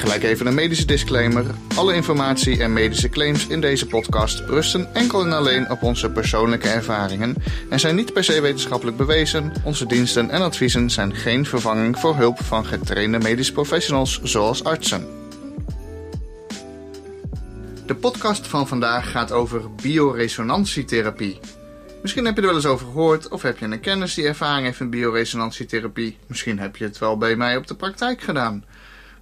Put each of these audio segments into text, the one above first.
Gelijk even een medische disclaimer. Alle informatie en medische claims in deze podcast rusten enkel en alleen op onze persoonlijke ervaringen en zijn niet per se wetenschappelijk bewezen. Onze diensten en adviezen zijn geen vervanging voor hulp van getrainde medische professionals zoals artsen. De podcast van vandaag gaat over bioresonantietherapie. Misschien heb je er wel eens over gehoord of heb je een kennis die ervaring heeft in bioresonantietherapie. Misschien heb je het wel bij mij op de praktijk gedaan.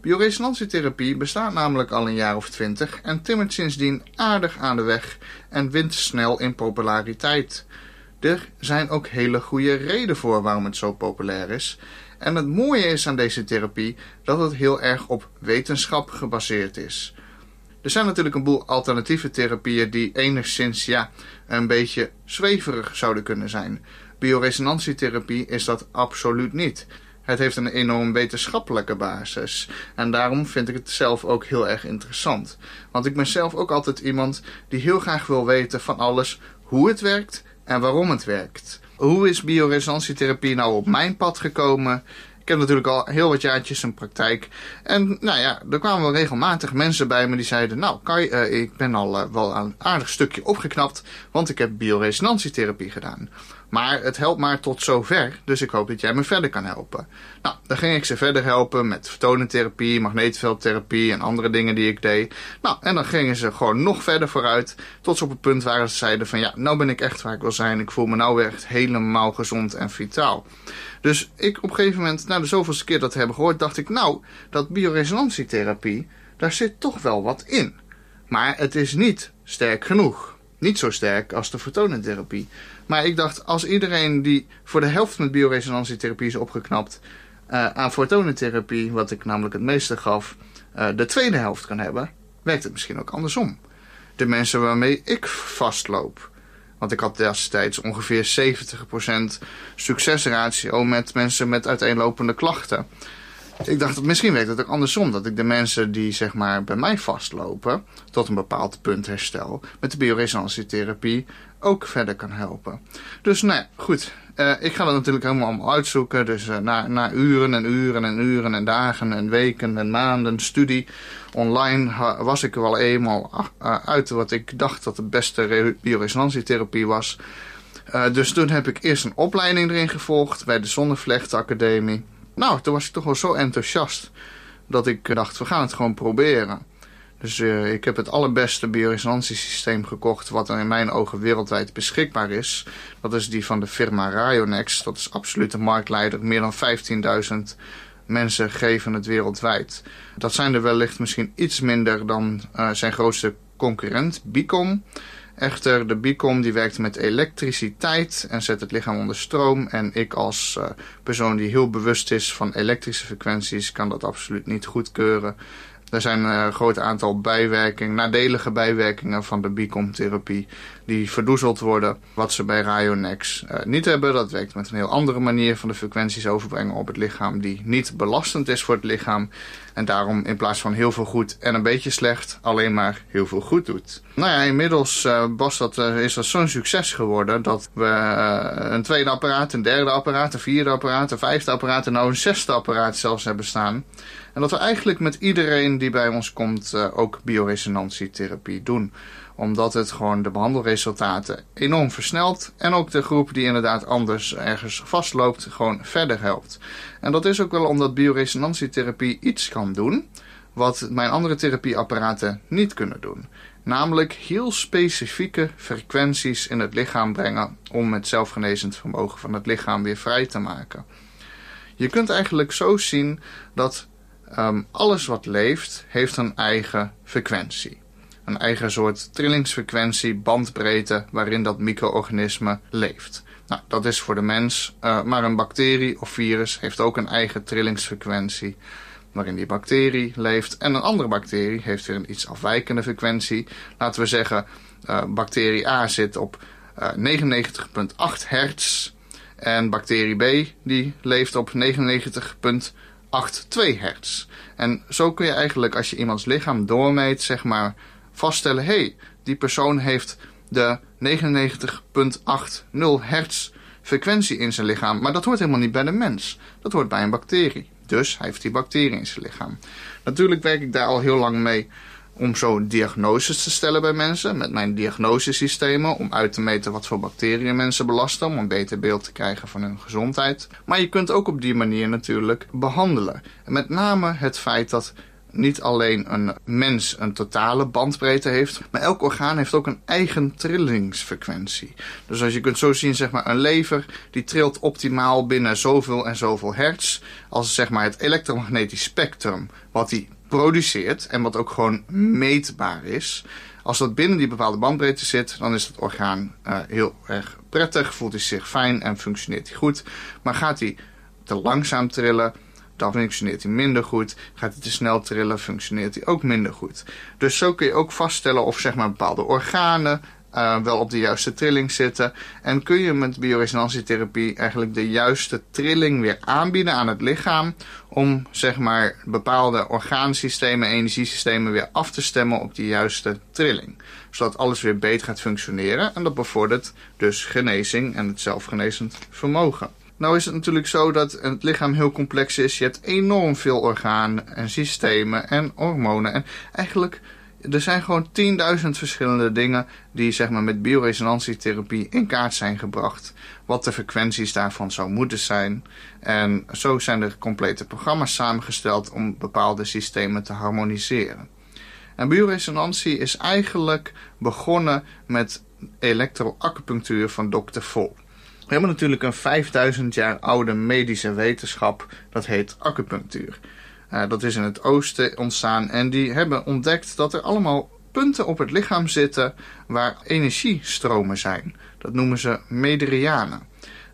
Bioresonantietherapie bestaat namelijk al een jaar of twintig en timmert sindsdien aardig aan de weg en wint snel in populariteit. Er zijn ook hele goede redenen voor waarom het zo populair is. En het mooie is aan deze therapie dat het heel erg op wetenschap gebaseerd is. Er zijn natuurlijk een boel alternatieve therapieën die enigszins ja, een beetje zweverig zouden kunnen zijn. Bioresonantietherapie is dat absoluut niet. Het heeft een enorm wetenschappelijke basis. En daarom vind ik het zelf ook heel erg interessant. Want ik ben zelf ook altijd iemand die heel graag wil weten van alles hoe het werkt en waarom het werkt. Hoe is bioresonantietherapie nou op mijn pad gekomen? Ik heb natuurlijk al heel wat jaartjes in praktijk. En nou ja, er kwamen wel regelmatig mensen bij me die zeiden... Nou Kai, uh, ik ben al uh, wel een aardig stukje opgeknapt, want ik heb bioresonantietherapie gedaan. Maar het helpt maar tot zover, dus ik hoop dat jij me verder kan helpen. Nou, dan ging ik ze verder helpen met vertonentherapie, magneetveldtherapie en andere dingen die ik deed. Nou, en dan gingen ze gewoon nog verder vooruit, tot ze op het punt waren ze zeiden van ja, nou ben ik echt waar ik wil zijn. Ik voel me nou echt helemaal gezond en vitaal. Dus ik op een gegeven moment, na de zoveelste keer dat hebben gehoord, dacht ik nou, dat bioresonantietherapie, daar zit toch wel wat in. Maar het is niet sterk genoeg. Niet zo sterk als de fotonentherapie. Maar ik dacht, als iedereen die voor de helft met bioresonantietherapie is opgeknapt... Uh, aan fotonentherapie, wat ik namelijk het meeste gaf, uh, de tweede helft kan hebben... werkt het misschien ook andersom. De mensen waarmee ik vastloop... Want ik had destijds ongeveer 70% succesratio met mensen met uiteenlopende klachten. Ik dacht, misschien werkt het ook andersom. Dat ik de mensen die zeg maar bij mij vastlopen, tot een bepaald punt herstel, met de bioresonantietherapie ook verder kan helpen. Dus nou ja, goed. Uh, ik ga dat natuurlijk helemaal uitzoeken. Dus uh, na, na uren en uren en uren en dagen en weken en maanden studie online was ik er wel eenmaal uh, uit wat ik dacht dat de beste bioresonantietherapie was. dus toen heb ik eerst een opleiding erin gevolgd bij de Zonnevlecht Academie. Nou, toen was ik toch wel zo enthousiast dat ik dacht, we gaan het gewoon proberen. Dus uh, ik heb het allerbeste bioresonantiesysteem gekocht wat er in mijn ogen wereldwijd beschikbaar is. Dat is die van de firma Ryonex. Dat is absoluut de marktleider. Meer dan 15.000 mensen geven het wereldwijd. Dat zijn er wellicht misschien iets minder dan uh, zijn grootste concurrent, Bicom. Echter, de Bicom die werkt met elektriciteit en zet het lichaam onder stroom. En ik als uh, persoon die heel bewust is van elektrische frequenties kan dat absoluut niet goedkeuren. Er zijn eh, een groot aantal bijwerkingen, nadelige bijwerkingen van de Bicom-therapie die verdoezeld worden. Wat ze bij Ryonex uh, niet hebben. Dat werkt met een heel andere manier van de frequenties overbrengen op het lichaam die niet belastend is voor het lichaam. En daarom in plaats van heel veel goed en een beetje slecht, alleen maar heel veel goed doet. Nou ja, inmiddels uh, dat, uh, is dat zo'n succes geworden dat we een tweede apparaat, een derde apparaat, een vierde apparaat, een vijfde apparaat en nou een zesde apparaat zelfs hebben staan. En dat we eigenlijk met iedereen die bij ons komt ook bioresonantietherapie doen. Omdat het gewoon de behandelresultaten enorm versnelt. En ook de groep die inderdaad anders ergens vastloopt gewoon verder helpt. En dat is ook wel omdat bioresonantietherapie iets kan doen. Wat mijn andere therapieapparaten niet kunnen doen. Namelijk heel specifieke frequenties in het lichaam brengen om het zelfgenezend vermogen van het lichaam weer vrij te maken. Je kunt eigenlijk zo zien dat Um, alles wat leeft heeft een eigen frequentie. Een eigen soort trillingsfrequentie, bandbreedte waarin dat micro-organisme leeft. Nou, dat is voor de mens, uh, maar een bacterie of virus heeft ook een eigen trillingsfrequentie. waarin die bacterie leeft. En een andere bacterie heeft weer een iets afwijkende frequentie. Laten we zeggen, uh, bacterie A zit op uh, 99,8 hertz. En bacterie B die leeft op 99,82 hertz. En zo kun je eigenlijk, als je iemands lichaam doormeet, zeg maar, vaststellen: hé, hey, die persoon heeft de 99,80 hertz frequentie in zijn lichaam. Maar dat hoort helemaal niet bij de mens. Dat hoort bij een bacterie. Dus hij heeft die bacterie in zijn lichaam. Natuurlijk werk ik daar al heel lang mee om zo diagnoses te stellen bij mensen. Met mijn diagnosesystemen. Om uit te meten wat voor bacteriën mensen belasten. Om een beter beeld te krijgen van hun gezondheid. Maar je kunt ook op die manier natuurlijk behandelen. En met name het feit dat niet alleen een mens een totale bandbreedte heeft, maar elk orgaan heeft ook een eigen trillingsfrequentie. Dus als je kunt zo zien, zeg maar, een lever die trilt optimaal binnen zoveel en zoveel hertz, als zeg maar het elektromagnetisch spectrum wat die produceert en wat ook gewoon meetbaar is. Als dat binnen die bepaalde bandbreedte zit, dan is het orgaan uh, heel erg prettig, voelt hij zich fijn en functioneert hij goed. Maar gaat hij te langzaam trillen, dan functioneert hij minder goed. Gaat hij te snel trillen, functioneert hij ook minder goed. Dus zo kun je ook vaststellen of zeg maar, bepaalde organen uh, wel op de juiste trilling zitten. En kun je met bioresonantietherapie eigenlijk de juiste trilling weer aanbieden aan het lichaam. Om zeg maar bepaalde orgaansystemen, energiesystemen weer af te stemmen op die juiste trilling. Zodat alles weer beter gaat functioneren. En dat bevordert dus genezing en het zelfgenezend vermogen. Nou is het natuurlijk zo dat het lichaam heel complex is. Je hebt enorm veel organen en systemen en hormonen. En eigenlijk, er zijn gewoon 10.000 verschillende dingen die zeg maar, met bioresonantietherapie in kaart zijn gebracht. Wat de frequenties daarvan zou moeten zijn. En zo zijn er complete programma's samengesteld om bepaalde systemen te harmoniseren. En bioresonantie is eigenlijk begonnen met elektroacupunctuur van Dr. Vol. We hebben natuurlijk een 5000 jaar oude medische wetenschap, dat heet acupunctuur. Uh, dat is in het oosten ontstaan en die hebben ontdekt dat er allemaal punten op het lichaam zitten waar energiestromen zijn. Dat noemen ze meridianen.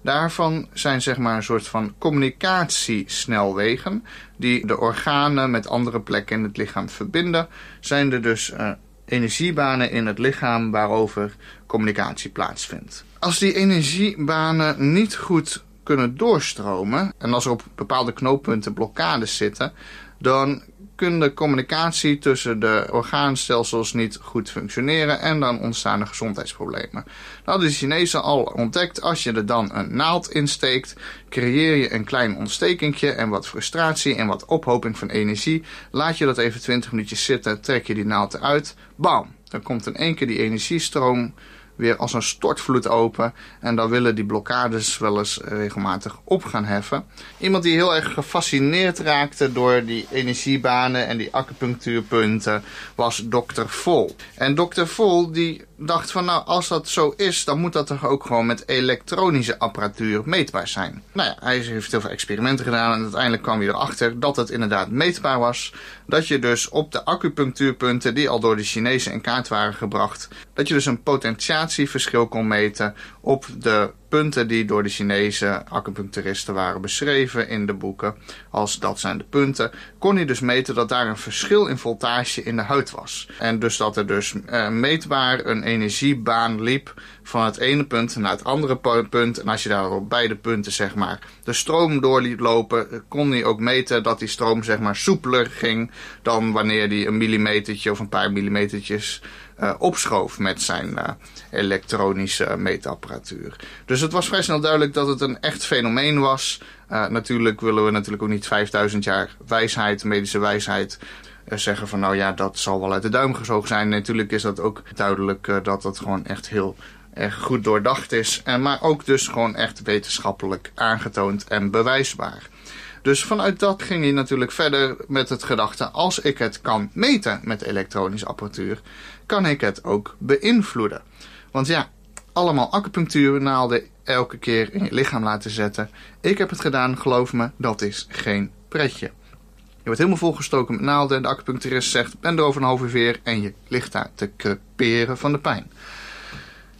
Daarvan zijn zeg maar een soort van communicatiesnelwegen die de organen met andere plekken in het lichaam verbinden. Zijn er dus uh, energiebanen in het lichaam waarover communicatie plaatsvindt. Als die energiebanen niet goed kunnen doorstromen en als er op bepaalde knooppunten blokkades zitten, dan kunnen de communicatie tussen de orgaanstelsels niet goed functioneren en dan ontstaan er gezondheidsproblemen. Dat hadden de Chinezen al ontdekt. Als je er dan een naald insteekt, creëer je een klein ontstekingje en wat frustratie en wat ophoping van energie. Laat je dat even 20 minuutjes zitten, trek je die naald eruit, bam! Dan komt in één keer die energiestroom weer als een stortvloed open. En dan willen die blokkades wel eens regelmatig op gaan heffen. Iemand die heel erg gefascineerd raakte door die energiebanen en die acupunctuurpunten was Dr. Vol. En Dr. Vol die dacht van nou als dat zo is dan moet dat toch ook gewoon met elektronische apparatuur meetbaar zijn. Nou ja, hij heeft heel veel experimenten gedaan en uiteindelijk kwam hij erachter dat het inderdaad meetbaar was. Dat je dus op de acupunctuurpunten die al door de Chinezen in kaart waren gebracht, dat je dus een potentiatieverschil kon meten op de punten die door de Chinese acupuncturisten waren beschreven in de boeken, als dat zijn de punten, kon hij dus meten dat daar een verschil in voltage in de huid was. En dus dat er dus uh, meetbaar een energiebaan liep van het ene punt naar het andere punt. En als je daar op beide punten zeg maar de stroom door liet lopen, kon hij ook meten dat die stroom zeg maar soepeler ging dan wanneer die een millimetertje of een paar millimetertjes uh, opschoof met zijn uh, elektronische meetapparatuur. Dus het was vrij snel duidelijk dat het een echt fenomeen was. Uh, natuurlijk willen we natuurlijk ook niet 5000 jaar wijsheid, medische wijsheid, zeggen van nou ja, dat zal wel uit de duim gezogen zijn. Natuurlijk is dat ook duidelijk dat het gewoon echt heel erg goed doordacht is. En, maar ook dus gewoon echt wetenschappelijk aangetoond en bewijsbaar. Dus vanuit dat ging hij natuurlijk verder met het gedachte: als ik het kan meten met elektronische apparatuur, kan ik het ook beïnvloeden. Want ja, allemaal acupunctuurnaalden elke keer in je lichaam laten zetten. Ik heb het gedaan, geloof me, dat is geen pretje. Je wordt helemaal volgestoken met naalden en de acupuncturist zegt: ben er over een half uur weer en je ligt daar te creperen van de pijn.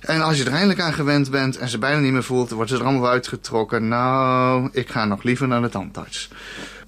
En als je er eindelijk aan gewend bent en ze bijna niet meer voelt, wordt ze er allemaal uitgetrokken. Nou, ik ga nog liever naar de tandarts.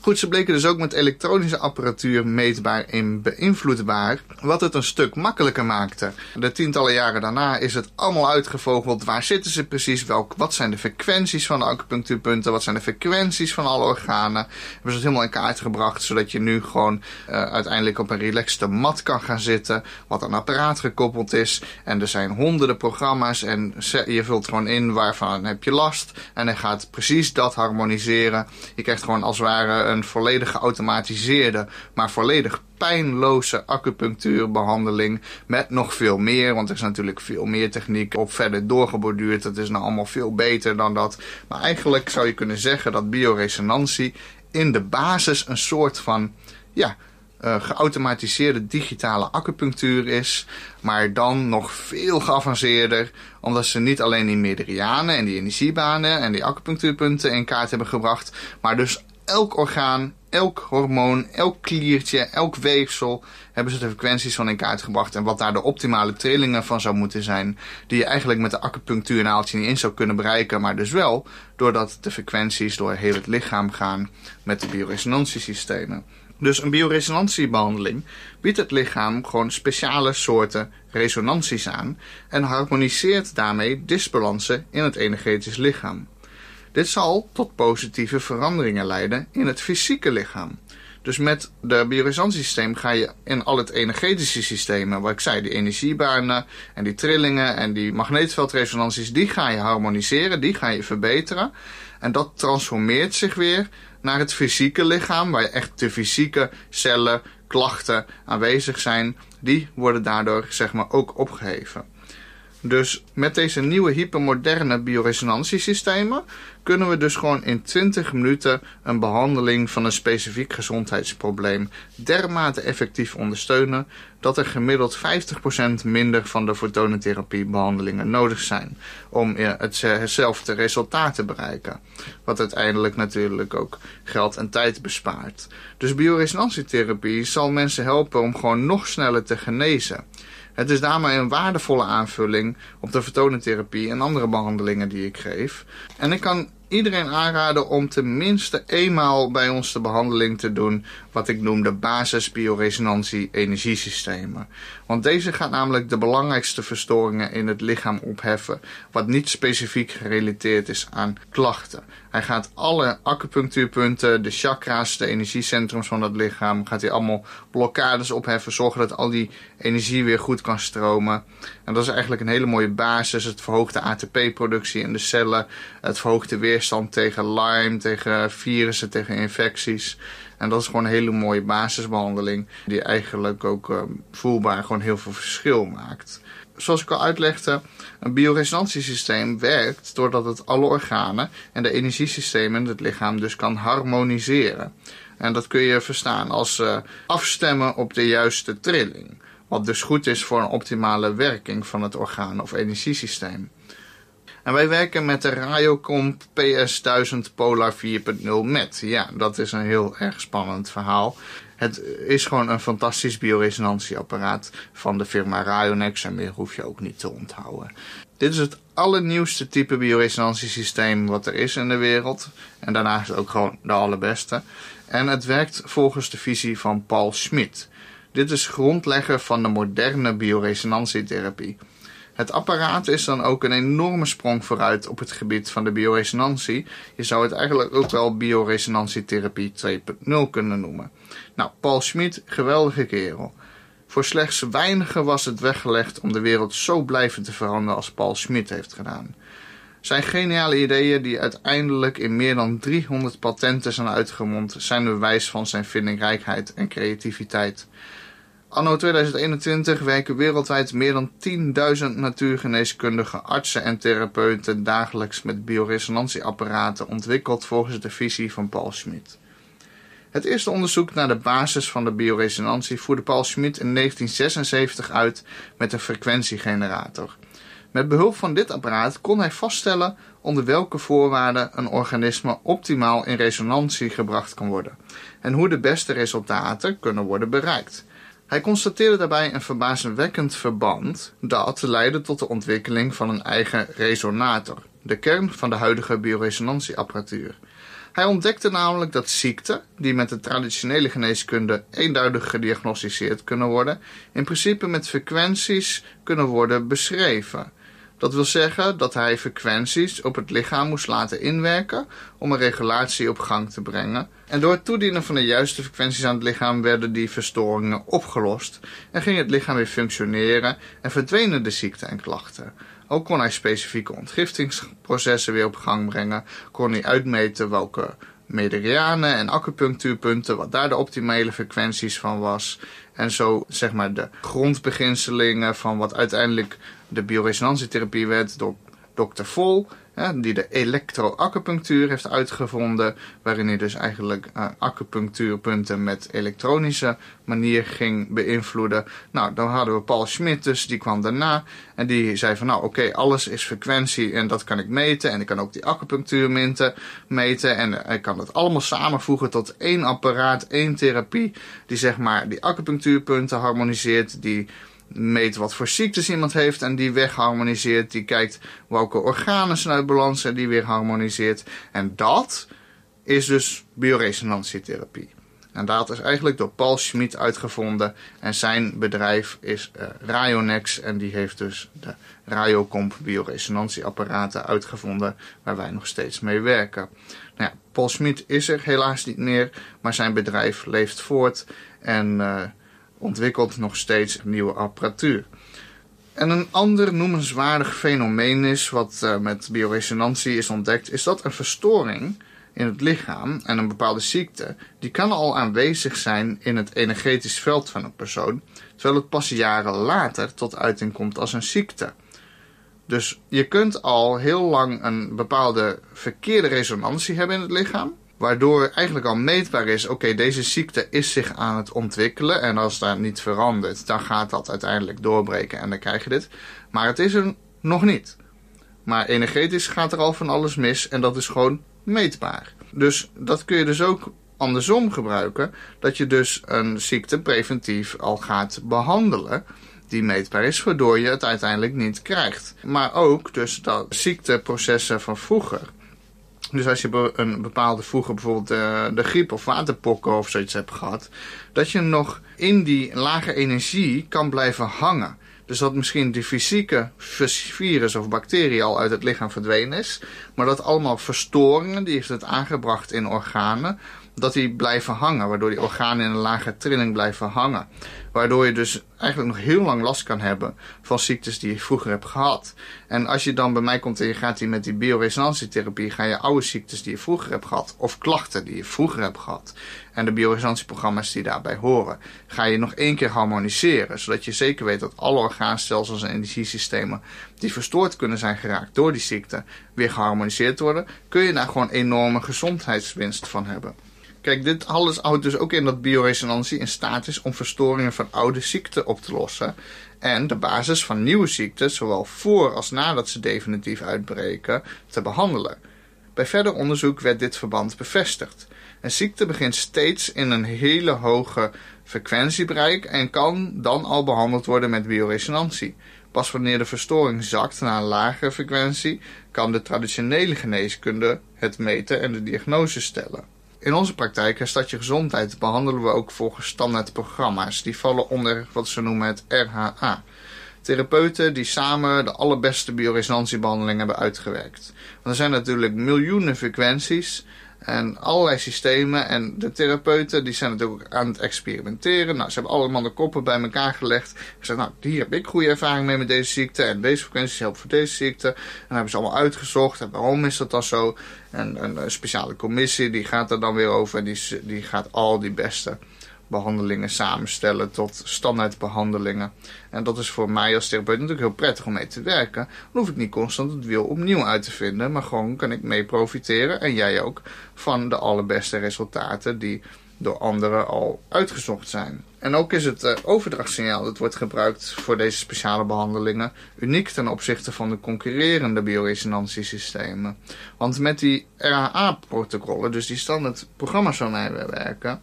Goed, ze bleken dus ook met elektronische apparatuur meetbaar en beïnvloedbaar, wat het een stuk makkelijker maakte. De tientallen jaren daarna is het allemaal uitgevogeld. Waar zitten ze precies? Welk, wat zijn de frequenties van de acupunctuurpunten? Wat zijn de frequenties van alle organen? Hebben ze het helemaal in kaart gebracht, zodat je nu gewoon uh, uiteindelijk op een relaxte mat kan gaan zitten, wat een apparaat gekoppeld is. En er zijn honderden programma's en je vult gewoon in waarvan heb je last. En hij gaat precies dat harmoniseren. Je krijgt gewoon als het ware een volledig geautomatiseerde, maar volledig pijnloze acupunctuurbehandeling met nog veel meer. Want er is natuurlijk veel meer techniek op verder doorgeborduurd. Dat is nou allemaal veel beter dan dat. Maar eigenlijk zou je kunnen zeggen dat bioresonantie in de basis een soort van ja, uh, geautomatiseerde digitale acupunctuur is. Maar dan nog veel geavanceerder. Omdat ze niet alleen die meridianen en die energiebanen en die acupunctuurpunten in kaart hebben gebracht. Maar dus elk orgaan, elk hormoon, elk kliertje, elk weefsel hebben ze de frequenties van in kaart gebracht. En wat daar de optimale trillingen van zou moeten zijn. Die je eigenlijk met de acupunctuurnaaltje niet in zou kunnen bereiken. Maar dus wel doordat de frequenties door heel het lichaam gaan met de bioresonantiesystemen. Dus een bioresonantiebehandeling biedt het lichaam gewoon speciale soorten resonanties aan en harmoniseert daarmee disbalansen in het energetisch lichaam. Dit zal tot positieve veranderingen leiden in het fysieke lichaam. Dus met de bioresonantiesysteem ga je in al het energetische systemen, wat ik zei, die energiebanen en die trillingen en die magneetveldresonanties, die ga je harmoniseren, die ga je verbeteren. En dat transformeert zich weer naar het fysieke lichaam, waar echt de fysieke cellen, klachten aanwezig zijn, die worden daardoor zeg maar ook opgeheven. Dus met deze nieuwe hypermoderne bioresonantiesystemen kunnen we dus gewoon in 20 minuten een behandeling van een specifiek gezondheidsprobleem dermate effectief ondersteunen dat er gemiddeld 50% minder van de fotonentherapiebehandelingen nodig zijn om hetzelfde resultaat te bereiken. Wat uiteindelijk natuurlijk ook geld en tijd bespaart. Dus bioresonantietherapie zal mensen helpen om gewoon nog sneller te genezen. Het is daarmee een waardevolle aanvulling op de vertonentherapie en andere behandelingen die ik geef. En ik kan iedereen aanraden om tenminste eenmaal bij ons de behandeling te doen wat ik noem de basis bioresonantie energiesystemen. Want deze gaat namelijk de belangrijkste verstoringen in het lichaam opheffen, wat niet specifiek gerelateerd is aan klachten. Hij gaat alle acupunctuurpunten, de chakra's, de energiecentrums van het lichaam, gaat hij allemaal blokkades opheffen, zorgen dat al die energie weer goed kan stromen. En dat is eigenlijk een hele mooie basis. Het verhoogt de ATP-productie in de cellen, het verhoogt de weerstand tegen Lyme, tegen virussen, tegen infecties. En dat is gewoon een hele mooie basisbehandeling. Die eigenlijk ook uh, voelbaar gewoon heel veel verschil maakt. Zoals ik al uitlegde, een bioresonantiesysteem werkt doordat het alle organen en de energiesystemen in het lichaam dus kan harmoniseren. En dat kun je verstaan als uh, afstemmen op de juiste trilling. Wat dus goed is voor een optimale werking van het orgaan of energiesysteem. En wij werken met de Radiocomp PS1000 Polar 4.0 met. Ja, dat is een heel erg spannend verhaal. Het is gewoon een fantastisch bioresonantieapparaat van de firma Rionex en meer hoef je ook niet te onthouden. Dit is het allernieuwste type bioresonantiesysteem wat er is in de wereld. En daarnaast ook gewoon de allerbeste. En het werkt volgens de visie van Paul Schmidt. Dit is grondlegger van de moderne bioresonantietherapie. Het apparaat is dan ook een enorme sprong vooruit op het gebied van de bioresonantie. Je zou het eigenlijk ook wel bioresonantietherapie 2.0 kunnen noemen. Nou, Paul Schmid, geweldige kerel. Voor slechts weinigen was het weggelegd om de wereld zo blijven te veranderen als Paul Schmid heeft gedaan. Zijn geniale ideeën, die uiteindelijk in meer dan 300 patenten zijn uitgemond, zijn bewijs van zijn vindingrijkheid en creativiteit. Anno 2021 werken wereldwijd meer dan 10.000 natuurgeneeskundige artsen en therapeuten dagelijks met bioresonantieapparaten ontwikkeld volgens de visie van Paul Schmidt. Het eerste onderzoek naar de basis van de bioresonantie voerde Paul Schmidt in 1976 uit met een frequentiegenerator. Met behulp van dit apparaat kon hij vaststellen onder welke voorwaarden een organisme optimaal in resonantie gebracht kan worden en hoe de beste resultaten kunnen worden bereikt. Hij constateerde daarbij een verbazingwekkend verband dat leidde tot de ontwikkeling van een eigen resonator, de kern van de huidige bioresonantieapparatuur. Hij ontdekte namelijk dat ziekten, die met de traditionele geneeskunde eenduidig gediagnosticeerd kunnen worden, in principe met frequenties kunnen worden beschreven. Dat wil zeggen dat hij frequenties op het lichaam moest laten inwerken om een regulatie op gang te brengen. En door het toedienen van de juiste frequenties aan het lichaam werden die verstoringen opgelost en ging het lichaam weer functioneren en verdwenen de ziekten en klachten. Ook kon hij specifieke ontgiftingsprocessen weer op gang brengen, kon hij uitmeten welke meridianen en acupunctuurpunten, wat daar de optimale frequenties van was. En zo zeg maar de grondbeginselingen van wat uiteindelijk de bioresonantietherapie werd door Dr. Vol die de elektroacupunctuur heeft uitgevonden, waarin hij dus eigenlijk uh, acupunctuurpunten met elektronische manier ging beïnvloeden. Nou, dan hadden we Paul Schmidt dus, die kwam daarna en die zei van nou oké, alles is frequentie en dat kan ik meten en ik kan ook die acupunctuurminten meten en ik kan het allemaal samenvoegen tot één apparaat, één therapie die zeg maar die acupunctuurpunten harmoniseert, die meet wat voor ziektes iemand heeft en die wegharmoniseert. Die kijkt welke organen zijn uit balans en die weer harmoniseert. En dat is dus bioresonantietherapie. En dat is eigenlijk door Paul Schmid uitgevonden. En zijn bedrijf is uh, Rionex. En die heeft dus de Radiocomp bioresonantieapparaten uitgevonden. Waar wij nog steeds mee werken. Nou ja, Paul Schmid is er helaas niet meer. Maar zijn bedrijf leeft voort. En... Uh, ontwikkelt nog steeds nieuwe apparatuur. En een ander noemenswaardig fenomeen is, wat uh, met bioresonantie is ontdekt, is dat een verstoring in het lichaam en een bepaalde ziekte, die kan al aanwezig zijn in het energetisch veld van een persoon, terwijl het pas jaren later tot uiting komt als een ziekte. Dus je kunt al heel lang een bepaalde verkeerde resonantie hebben in het lichaam, Waardoor eigenlijk al meetbaar is, oké, deze ziekte is zich aan het ontwikkelen. En als dat niet verandert, dan gaat dat uiteindelijk doorbreken en dan krijg je dit. Maar het is er nog niet. Maar energetisch gaat er al van alles mis en dat is gewoon meetbaar. Dus dat kun je dus ook andersom gebruiken. Dat je dus een ziekte preventief al gaat behandelen die meetbaar is, waardoor je het uiteindelijk niet krijgt. Maar ook dus dat ziekteprocessen van vroeger dus als je een bepaalde vroeger bijvoorbeeld uh, de griep of waterpokken of zoiets hebt gehad, dat je nog in die lage energie kan blijven hangen. Dus dat misschien die fysieke virus of bacterie al uit het lichaam verdwenen is, maar dat allemaal verstoringen, die heeft het aangebracht in organen, dat die blijven hangen, waardoor die organen in een lage trilling blijven hangen. Waardoor je dus eigenlijk nog heel lang last kan hebben van ziektes die je vroeger hebt gehad. En als je dan bij mij komt en je gaat hier met die bioresonantietherapie, ga je oude ziektes die je vroeger hebt gehad, of klachten die je vroeger hebt gehad, en de bioresonantieprogramma's die daarbij horen, ga je nog één keer harmoniseren. Zodat je zeker weet dat alle orgaanstelsels en energiesystemen die verstoord kunnen zijn geraakt door die ziekte, weer geharmoniseerd worden. Kun je daar gewoon enorme gezondheidswinst van hebben. Kijk, dit alles houdt dus ook in dat bioresonantie in staat is om verstoringen van oude ziekten op te lossen. En de basis van nieuwe ziekten, zowel voor als nadat ze definitief uitbreken, te behandelen. Bij verder onderzoek werd dit verband bevestigd. Een ziekte begint steeds in een hele hoge frequentiebereik en kan dan al behandeld worden met bioresonantie. Pas wanneer de verstoring zakt naar een lagere frequentie, kan de traditionele geneeskunde het meten en de diagnose stellen. In onze praktijk, Stad Je Gezondheid, behandelen we ook volgens standaardprogramma's. Die vallen onder wat ze noemen het RHA. Therapeuten die samen de allerbeste bioresonantiebehandeling hebben uitgewerkt. Want er zijn natuurlijk miljoenen frequenties en allerlei systemen. En de therapeuten die zijn natuurlijk aan het experimenteren. Nou, ze hebben allemaal de koppen bij elkaar gelegd. Gezegd, nou, hier heb ik goede ervaring mee met deze ziekte. En deze frequenties helpen voor deze ziekte. En dan hebben ze allemaal uitgezocht. En waarom is dat dan zo? En een, speciale commissie die gaat er dan weer over. En die, die gaat al die beste behandelingen samenstellen tot standaardbehandelingen. En dat is voor mij als therapeut natuurlijk heel prettig om mee te werken. Dan hoef ik niet constant het wiel opnieuw uit te vinden, maar gewoon kan ik mee profiteren en jij ook van de allerbeste resultaten die door anderen al uitgezocht zijn. En ook is het uh, overdrachtssignaal dat wordt gebruikt voor deze speciale behandelingen uniek ten opzichte van de concurrerende bioresonantiesystemen. Want met die RHA-protocollen, dus die standaard programma's waarmee we werken,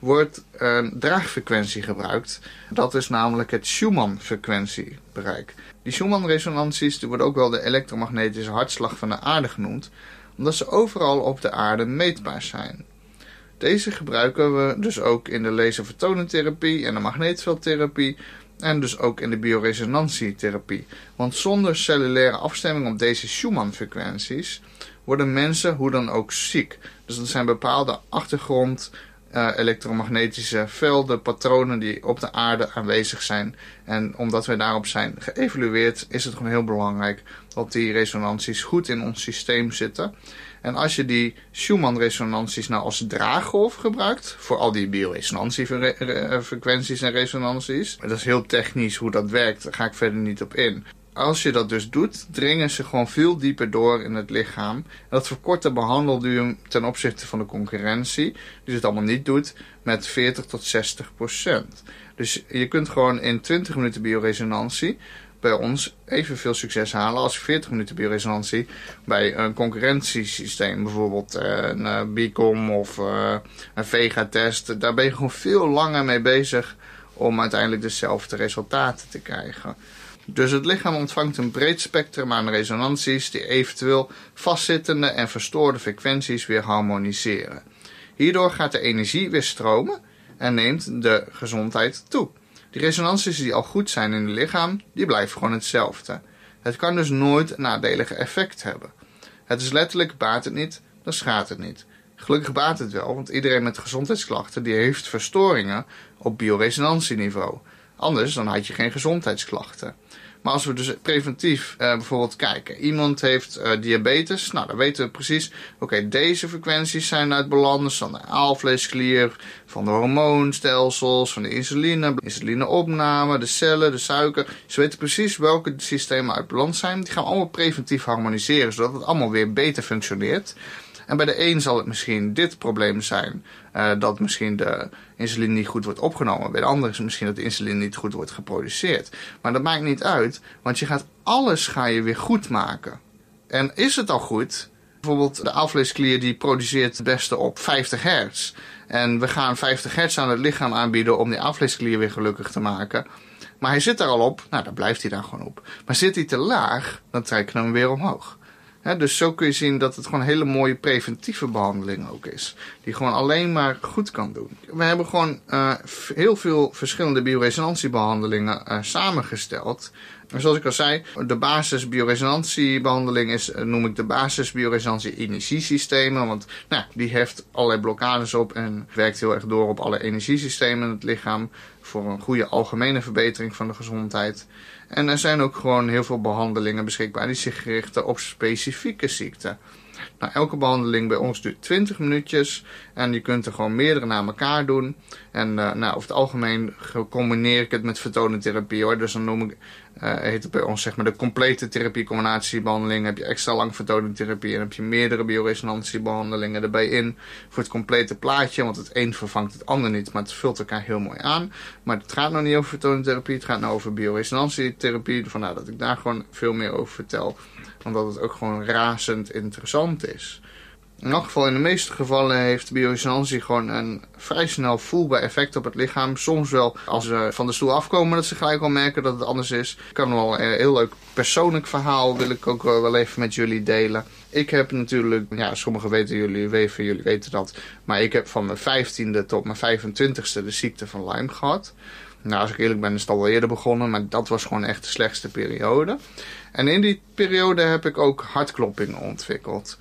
wordt een draagfrequentie gebruikt. Dat is namelijk het Schumann-frequentiebereik. Die Schumann-resonanties worden ook wel de elektromagnetische hartslag van de aarde genoemd omdat ze overal op de aarde meetbaar zijn. Deze gebruiken we dus ook in de laserfotonentherapie en de magneetveldtherapie en dus ook in de bioresonantietherapie. Want zonder cellulaire afstemming op deze Schumann-frequenties worden mensen hoe dan ook ziek. Dus dat zijn bepaalde achtergrond uh, elektromagnetische velden, patronen die op de aarde aanwezig zijn. En omdat wij daarop zijn geëvalueerd, is het gewoon heel belangrijk dat die resonanties goed in ons systeem zitten. En als je die Schumann-resonanties nou als draaggolf gebruikt, voor al die bioresonantiefrequenties en resonanties, dat is heel technisch hoe dat werkt, daar ga ik verder niet op in als je dat dus doet, dringen ze gewoon veel dieper door in het lichaam. En dat verkort de behandelduur ten opzichte van de concurrentie, die het allemaal niet doet, met 40 tot 60 procent. Dus je kunt gewoon in 20 minuten bioresonantie bij ons evenveel succes halen als 40 minuten bioresonantie bij een concurrentiesysteem. Bijvoorbeeld eh, een uh, BICOM of uh, een Vega-test. Daar ben je gewoon veel langer mee bezig om uiteindelijk dezelfde resultaten te krijgen. Dus het lichaam ontvangt een breed spectrum aan resonanties die eventueel vastzittende en verstoorde frequenties weer harmoniseren. Hierdoor gaat de energie weer stromen en neemt de gezondheid toe. Die resonanties die al goed zijn in het lichaam, die blijven gewoon hetzelfde. Het kan dus nooit een nadelige effect hebben. Het is letterlijk baat het niet, dan schaadt het niet. Gelukkig baat het wel, want iedereen met gezondheidsklachten die heeft verstoringen op bioresonantieniveau. Anders dan had je geen gezondheidsklachten. Maar als we dus preventief uh, bijvoorbeeld kijken. Iemand heeft uh, diabetes. Nou, dan weten we precies. Oké, deze frequenties zijn uit balans van de aalvleesklier, van de hormoonstelsels, van de insuline, insulineopname, de cellen, de suiker. Ze weten precies welke systemen uit balans zijn. Die gaan we allemaal preventief harmoniseren, zodat het allemaal weer beter functioneert. En bij de een zal het misschien dit probleem zijn. Uh, dat misschien de insuline niet goed wordt opgenomen. Bij de ander is het misschien dat de insuline niet goed wordt geproduceerd. Maar dat maakt niet uit, want je gaat alles ga je weer goed maken. En is het al goed? Bijvoorbeeld de afleesklier die produceert het beste op 50 hertz. En we gaan 50 hertz aan het lichaam aanbieden om die afleesklier weer gelukkig te maken. Maar hij zit daar al op, nou dan blijft hij daar gewoon op. Maar zit hij te laag, dan trekken we hem weer omhoog dus zo kun je zien dat het gewoon een hele mooie preventieve behandeling ook is. Die gewoon alleen maar goed kan doen. We hebben gewoon uh, heel veel verschillende bioresonantiebehandelingen uh, samengesteld. En zoals ik al zei, de basis bioresonantiebehandeling is, uh, noem ik de basis bioresonantie energiesystemen. Want nou, die heeft allerlei blokkades op en werkt heel erg door op alle energiesystemen in het lichaam. Voor een goede algemene verbetering van de gezondheid. En er zijn ook gewoon heel veel behandelingen beschikbaar die zich richten op specifieke ziekten. Nou, elke behandeling bij ons duurt 20 minuutjes en je kunt er gewoon meerdere na elkaar doen. En uh, nou, over het algemeen combineer ik het met fotonentherapie hoor. Dus dan noem ik, uh, heet het bij ons zeg maar de complete therapie-combinatiebehandeling. Heb je extra lang fotonentherapie en heb je meerdere bioresonantiebehandelingen erbij in. Voor het complete plaatje, want het een vervangt het ander niet, maar het vult elkaar heel mooi aan. Maar het gaat nog niet over fotonentherapie, het gaat nou over bioresonantietherapie. Vandaar dat ik daar gewoon veel meer over vertel omdat het ook gewoon razend interessant is. In elk geval, in de meeste gevallen heeft bioresonantie gewoon een vrij snel voelbaar effect op het lichaam. Soms wel als ze van de stoel afkomen dat ze gelijk al merken dat het anders is. Ik kan wel een heel leuk persoonlijk verhaal wil ik ook wel even met jullie delen. Ik heb natuurlijk, ja, sommigen weten jullie, weten, jullie weten dat. Maar ik heb van mijn 15e tot mijn 25e de ziekte van Lyme gehad. Nou, als ik eerlijk ben, is het al eerder begonnen, maar dat was gewoon echt de slechtste periode. En in die periode heb ik ook hartkloppingen ontwikkeld.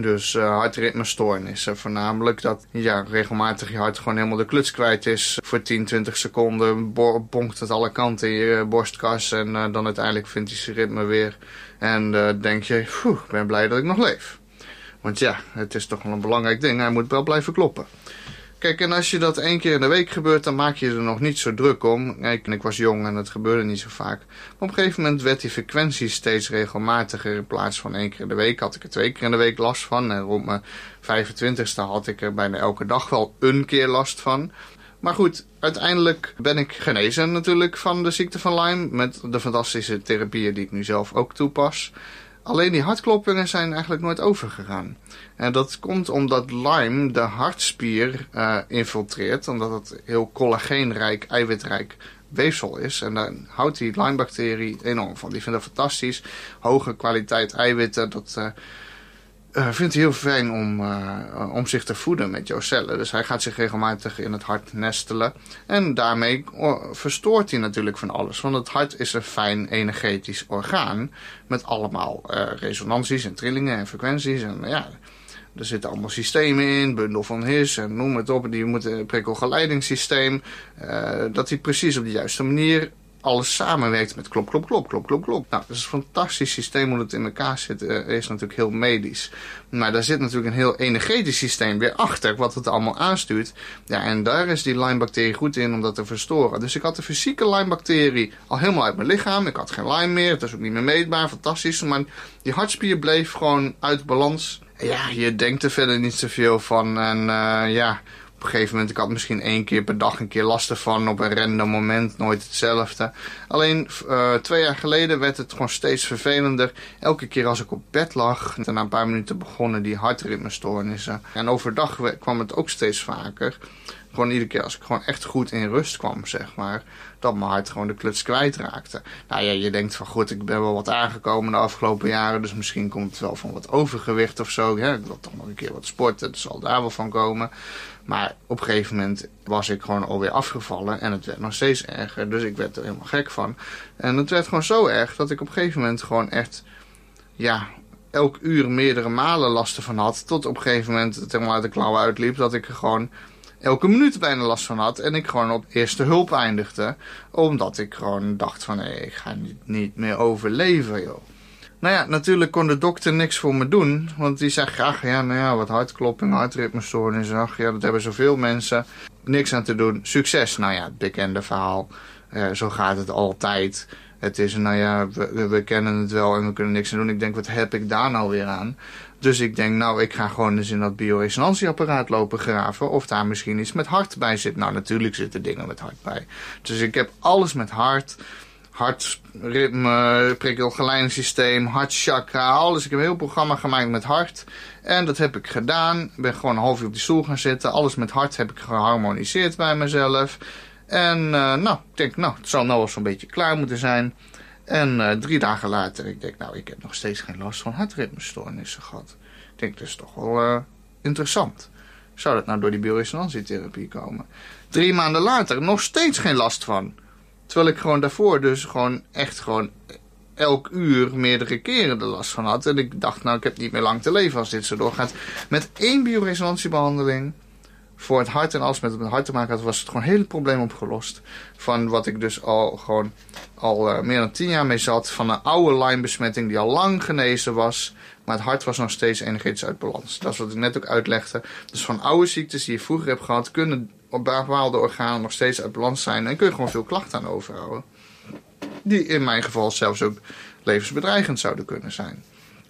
Dus uh, hartritmestoornissen. Voornamelijk dat ja, regelmatig je hart gewoon helemaal de kluts kwijt is. Voor 10, 20 seconden bonkt het alle kanten in je borstkas. En uh, dan uiteindelijk vindt hij zijn ritme weer. En uh, denk je, ik ben blij dat ik nog leef. Want ja, het is toch wel een belangrijk ding. Hij moet wel blijven kloppen. Kijk, en als je dat één keer in de week gebeurt, dan maak je er nog niet zo druk om. Kijk, ik was jong en het gebeurde niet zo vaak. Maar op een gegeven moment werd die frequentie steeds regelmatiger. In plaats van één keer in de week had ik er twee keer in de week last van. En rond mijn 25ste had ik er bijna elke dag wel een keer last van. Maar goed, uiteindelijk ben ik genezen natuurlijk van de ziekte van Lyme. Met de fantastische therapieën die ik nu zelf ook toepas. Alleen die hartkloppingen zijn eigenlijk nooit overgegaan. En dat komt omdat Lyme de hartspier uh, infiltreert, omdat het heel collageenrijk, eiwitrijk weefsel is. En daar houdt die Lyme-bacterie enorm van. Die vindt dat fantastisch. Hoge kwaliteit eiwitten, dat, uh, uh, vindt hij heel fijn om, uh, om zich te voeden met jouw cellen. Dus hij gaat zich regelmatig in het hart nestelen. En daarmee verstoort hij natuurlijk van alles. Want het hart is een fijn energetisch orgaan. Met allemaal uh, resonanties en trillingen en frequenties. En ja, er zitten allemaal systemen in, bundel van His en noem het op. Die moeten prikkelgeleidingssysteem. dat hij precies op de juiste manier alles samenwerkt met klop, klop, klop, klop, klop, klop. Nou, dat is een fantastisch systeem hoe het in elkaar zit. Uh, is natuurlijk heel medisch. Maar daar zit natuurlijk een heel energetisch systeem weer achter, wat het allemaal aanstuurt. Ja, en daar is die Lyme-bacterie goed in om dat te verstoren. Dus ik had de fysieke Lyme-bacterie al helemaal uit mijn lichaam. Ik had geen Lyme meer, het was ook niet meer meetbaar, fantastisch. Maar die hartspier bleef gewoon uit balans. Ja, je denkt er verder niet zoveel van. En uh, ja, op een gegeven moment, ik had misschien één keer per dag een keer last ervan op een random moment, nooit hetzelfde. Alleen uh, twee jaar geleden werd het gewoon steeds vervelender. Elke keer als ik op bed lag, en na een paar minuten begonnen die hartritmestoornissen. En overdag kwam het ook steeds vaker. Gewoon iedere keer als ik gewoon echt goed in rust kwam, zeg maar. Dat mijn hart gewoon de kluts kwijtraakte. Nou ja, je denkt van goed, ik ben wel wat aangekomen de afgelopen jaren. Dus misschien komt het wel van wat overgewicht of zo. Ik wil toch nog een keer wat sporten. Het zal daar wel van komen. Maar op een gegeven moment was ik gewoon alweer afgevallen en het werd nog steeds erger. Dus ik werd er helemaal gek van. En het werd gewoon zo erg dat ik op een gegeven moment gewoon echt, ja, elk uur meerdere malen last van had. Tot op een gegeven moment het helemaal uit de klauwen uitliep dat ik er gewoon elke minuut bijna last van had. En ik gewoon op eerste hulp eindigde. Omdat ik gewoon dacht van, hé, ik ga niet, meer overleven, joh. Nou ja, natuurlijk kon de dokter niks voor me doen. Want die zegt, ach ja, nou ja, wat hartklopping, hartritmestoornis. Ach ja, dat hebben zoveel mensen. Niks aan te doen. Succes. Nou ja, het bekende verhaal. Uh, zo gaat het altijd. Het is, nou ja, we, we, kennen het wel en we kunnen niks aan doen. Ik denk, wat heb ik daar nou weer aan? Dus ik denk, nou, ik ga gewoon eens in dat bioresonantieapparaat lopen graven. Of daar misschien iets met hart bij zit. Nou, natuurlijk zitten dingen met hart bij. Dus ik heb alles met hart hartritme, prikkelgeleidingssysteem, hartchakra, alles. Ik heb een heel programma gemaakt met hart. En dat heb ik gedaan. Ik ben gewoon een half uur op die stoel gaan zitten. Alles met hart heb ik geharmoniseerd bij mezelf. En uh, nou, ik denk, nou, het zal nou wel zo'n beetje klaar moeten zijn. En uh, drie dagen later, ik denk, nou, ik heb nog steeds geen last van hartritmestoornissen gehad. Ik denk, dat is toch wel uh, interessant. Zou dat nou door die bioresonantietherapie komen? Drie maanden later, nog steeds geen last van. Terwijl ik gewoon daarvoor dus gewoon echt gewoon elk uur meerdere keren de last van had. En ik dacht, nou, ik heb niet meer lang te leven als dit zo doorgaat. Met één bioresonantiebehandeling voor het hart en alles met het hart te maken had, was het gewoon heel het probleem opgelost. Van wat ik dus al gewoon al uh, meer dan tien jaar mee zat. Van een oude Lyme-besmetting die al lang genezen was. Maar het hart was nog steeds energetisch uit balans. Dat is wat ik net ook uitlegde. Dus van oude ziektes die je vroeger hebt gehad, kunnen op bepaalde organen nog steeds uit balans zijn. En kun je gewoon veel klachten aan overhouden. Die in mijn geval zelfs ook levensbedreigend zouden kunnen zijn.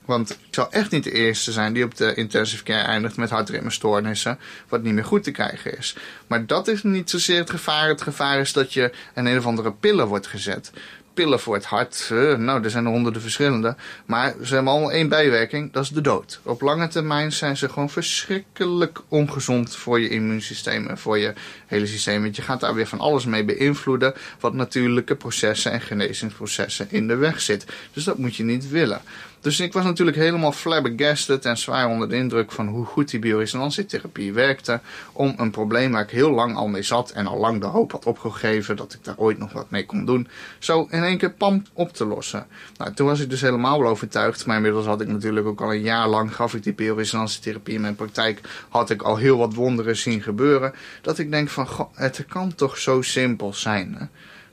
Want ik zal echt niet de eerste zijn die op de intensive care eindigt met hartritmestoornissen, wat niet meer goed te krijgen is. Maar dat is niet zozeer het gevaar. Het gevaar is dat je een een of andere pillen wordt gezet pillen voor het hart. Uh, nou, er zijn er honderden verschillende. Maar ze hebben allemaal één bijwerking, dat is de dood. Op lange termijn zijn ze gewoon verschrikkelijk ongezond voor je immuunsysteem en voor je hele systeem. Want je gaat daar weer van alles mee beïnvloeden wat natuurlijke processen en genezingsprocessen in de weg zit. Dus dat moet je niet willen. Dus ik was natuurlijk helemaal flabbergasted en zwaar onder de indruk van hoe goed die bioresonantietherapie werkte. Om een probleem waar ik heel lang al mee zat en al lang de hoop had opgegeven dat ik daar ooit nog wat mee kon doen. Zo in één keer pam op te lossen. Nou, toen was ik dus helemaal wel overtuigd. Maar inmiddels had ik natuurlijk ook al een jaar lang gaf ik die bioresonantietherapie in mijn praktijk. Had ik al heel wat wonderen zien gebeuren. Dat ik denk van, goh, het kan toch zo simpel zijn. Hè?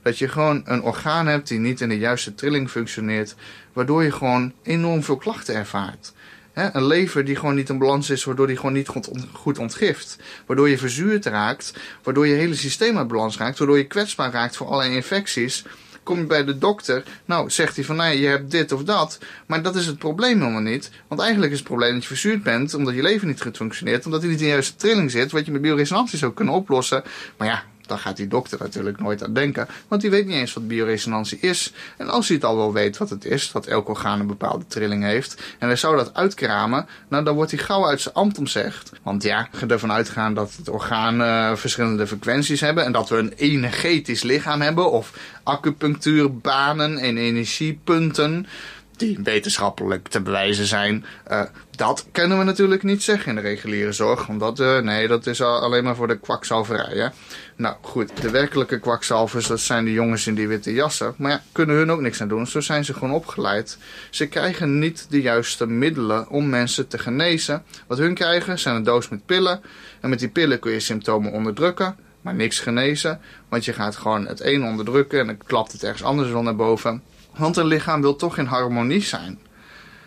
Dat je gewoon een orgaan hebt die niet in de juiste trilling functioneert, waardoor je gewoon enorm veel klachten ervaart. een lever die gewoon niet in balans is, waardoor die gewoon niet goed ontgift. Waardoor je verzuurd raakt, waardoor je hele systeem uit balans raakt, waardoor je kwetsbaar raakt voor allerlei infecties. Kom je bij de dokter, nou zegt hij van nee, je hebt dit of dat. Maar dat is het probleem helemaal niet. Want eigenlijk is het probleem dat je verzuurd bent, omdat je lever niet goed functioneert, omdat hij niet in de juiste trilling zit, wat je met bioresonantie zou kunnen oplossen. Maar ja, daar gaat die dokter natuurlijk nooit aan denken. Want die weet niet eens wat bioresonantie is. En als hij het al wel weet wat het is, dat elk orgaan een bepaalde trilling heeft. En hij zou dat uitkramen, nou dan wordt hij gauw uit zijn ambt omzegd. Want ja, je ervan uitgaan dat het orgaan uh, verschillende frequenties hebben. En dat we een energetisch lichaam hebben. Of acupunctuurbanen en energiepunten. Die wetenschappelijk te bewijzen zijn. Uh, dat kunnen we natuurlijk niet zeggen in de reguliere zorg. Omdat, uh, nee, dat is alleen maar voor de kwakzalverij. Hè? Nou goed, de werkelijke kwakzalvers, dat zijn de jongens in die witte jassen. Maar ja, kunnen hun ook niks aan doen. Zo zijn ze gewoon opgeleid. Ze krijgen niet de juiste middelen om mensen te genezen. Wat hun krijgen zijn een doos met pillen. En met die pillen kun je symptomen onderdrukken maar niks genezen. Want je gaat gewoon het een onderdrukken en dan klapt het ergens anders wel naar boven. Want een lichaam wil toch in harmonie zijn.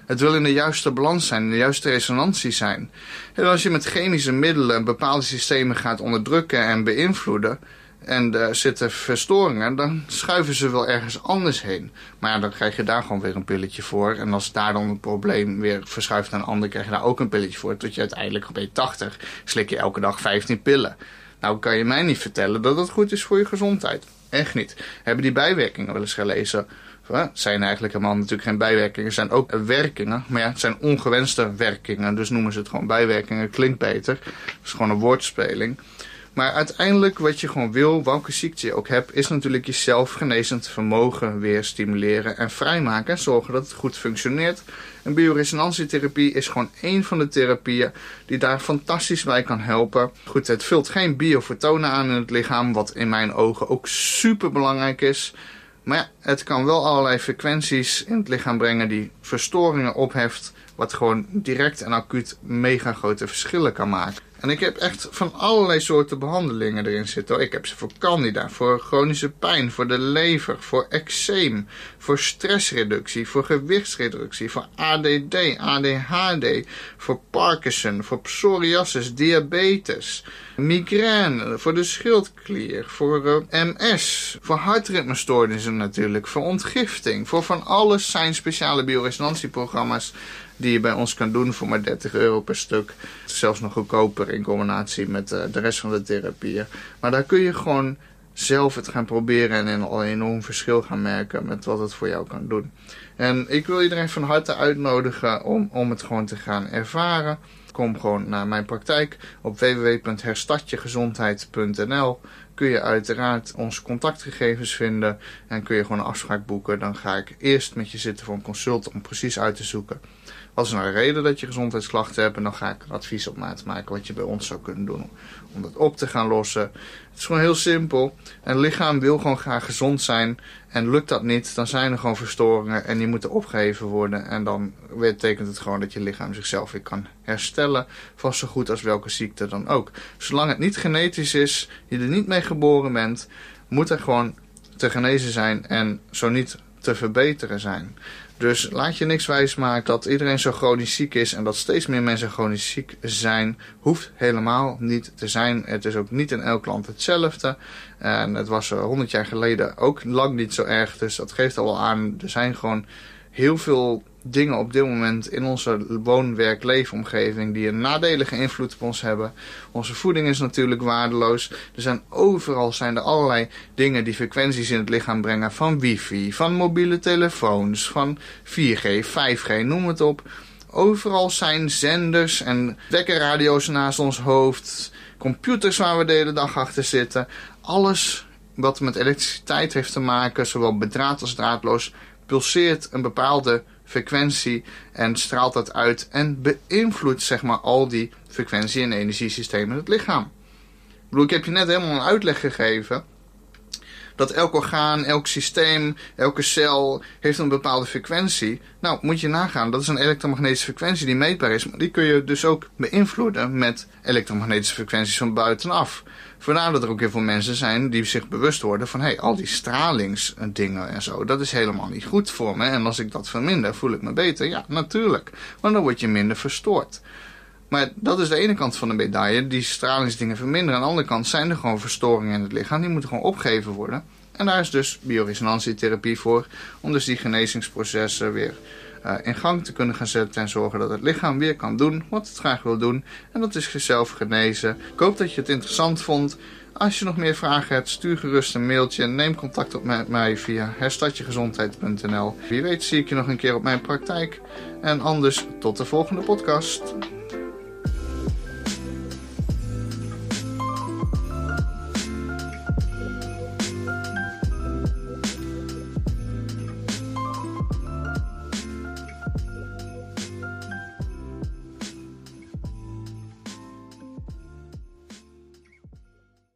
Het wil in de juiste balans zijn, in de juiste resonantie zijn. En als je met chemische middelen bepaalde systemen gaat onderdrukken en beïnvloeden, en er zitten verstoringen, dan schuiven ze wel ergens anders heen. Maar ja, dan krijg je daar gewoon weer een pilletje voor. En als daar dan het probleem weer verschuift naar een ander, krijg je daar ook een pilletje voor. Tot je uiteindelijk op 80 slik je elke dag 15 pillen. Nou kan je mij niet vertellen dat dat goed is voor je gezondheid. Echt niet. Hebben die bijwerkingen wel eens gelezen? Zijn eigenlijk helemaal natuurlijk geen bijwerkingen. Zijn ook werkingen. Maar ja, het zijn ongewenste werkingen. Dus noemen ze het gewoon bijwerkingen. Klinkt beter. Het is gewoon een woordspeling. Maar uiteindelijk wat je gewoon wil, welke ziekte je ook hebt, is natuurlijk je zelfgenezend vermogen weer stimuleren en vrijmaken. En zorgen dat het goed functioneert. En bioresonantietherapie is gewoon één van de therapieën die daar fantastisch bij kan helpen. Goed, het vult geen biofotonen aan in het lichaam, wat in mijn ogen ook super belangrijk is. Maar ja, het kan wel allerlei frequenties in het lichaam brengen die verstoringen opheft, wat gewoon direct en acuut mega grote verschillen kan maken. En ik heb echt van allerlei soorten behandelingen erin zitten. Ik heb ze voor candida, voor chronische pijn, voor de lever, voor eczeem, voor stressreductie, voor gewichtsreductie, voor ADD, ADHD, voor Parkinson, voor psoriasis, diabetes, migraine, voor de schildklier, voor eh, MS, voor hartritmestoornissen natuurlijk, voor ontgifting. Voor van alles zijn speciale bioresonantieprogramma's die je bij ons kan doen voor maar 30 euro per stuk. Zelfs nog goedkoper in combinatie met uh, de rest van de therapieën. Maar daar kun je gewoon zelf het gaan proberen en een enorm verschil gaan merken met wat het voor jou kan doen. En ik wil iedereen van harte uitnodigen om, om het gewoon te gaan ervaren. Kom gewoon naar mijn praktijk op www.herstadjegezondheid.nl kun je uiteraard onze contactgegevens vinden en kun je gewoon een afspraak boeken. Dan ga ik eerst met je zitten voor een consult om precies uit te zoeken wat is nou een reden dat je gezondheidsklachten hebt? En dan ga ik een advies op maat maken wat je bij ons zou kunnen doen om dat op te gaan lossen. Het is gewoon heel simpel. En het lichaam wil gewoon graag gezond zijn. En lukt dat niet, dan zijn er gewoon verstoringen en die moeten opgeheven worden. En dan betekent het gewoon dat je lichaam zichzelf weer kan herstellen. Vast zo goed als welke ziekte dan ook. Zolang het niet genetisch is, je er niet mee geboren bent, moet er gewoon te genezen zijn en zo niet te verbeteren zijn. Dus laat je niks wijsmaken dat iedereen zo chronisch ziek is en dat steeds meer mensen chronisch ziek zijn. Hoeft helemaal niet te zijn. Het is ook niet in elk land hetzelfde. En het was 100 jaar geleden ook lang niet zo erg. Dus dat geeft al wel aan. Er zijn gewoon heel veel dingen op dit moment in onze woon-werk-leefomgeving die een nadelige invloed op ons hebben. Onze voeding is natuurlijk waardeloos. Er zijn overal zijn er allerlei dingen die frequenties in het lichaam brengen. Van wifi, van mobiele telefoons, van 4G, 5G, noem het op. Overal zijn zenders en wekkerradio's naast ons hoofd. Computers waar we de hele dag achter zitten. Alles wat met elektriciteit heeft te maken, zowel bedraad als draadloos, pulseert een bepaalde frequentie en straalt dat uit en beïnvloedt zeg maar al die frequentie- en energiesystemen in het lichaam. Ik bedoel, ik heb je net helemaal een uitleg gegeven dat elk orgaan, elk systeem, elke cel heeft een bepaalde frequentie. Nou, moet je nagaan, dat is een elektromagnetische frequentie die meetbaar is. Maar die kun je dus ook beïnvloeden met elektromagnetische frequenties van buitenaf. Vandaar dat er ook heel veel mensen zijn die zich bewust worden van... hé, hey, al die stralingsdingen en zo, dat is helemaal niet goed voor me. En als ik dat verminder, voel ik me beter. Ja, natuurlijk. Want dan word je minder verstoord. Maar dat is de ene kant van de medaille. Die stralingsdingen verminderen. Aan de andere kant zijn er gewoon verstoringen in het lichaam. Die moeten gewoon opgegeven worden. En daar is dus bioresonantietherapie voor. Om dus die genezingsprocessen weer uh, in gang te kunnen gaan zetten. En zorgen dat het lichaam weer kan doen wat het graag wil doen. En dat is jezelf genezen. Ik hoop dat je het interessant vond. Als je nog meer vragen hebt, stuur gerust een mailtje. Neem contact op met mij via herstadjegezondheid.nl. Wie weet zie ik je nog een keer op mijn praktijk. En anders tot de volgende podcast.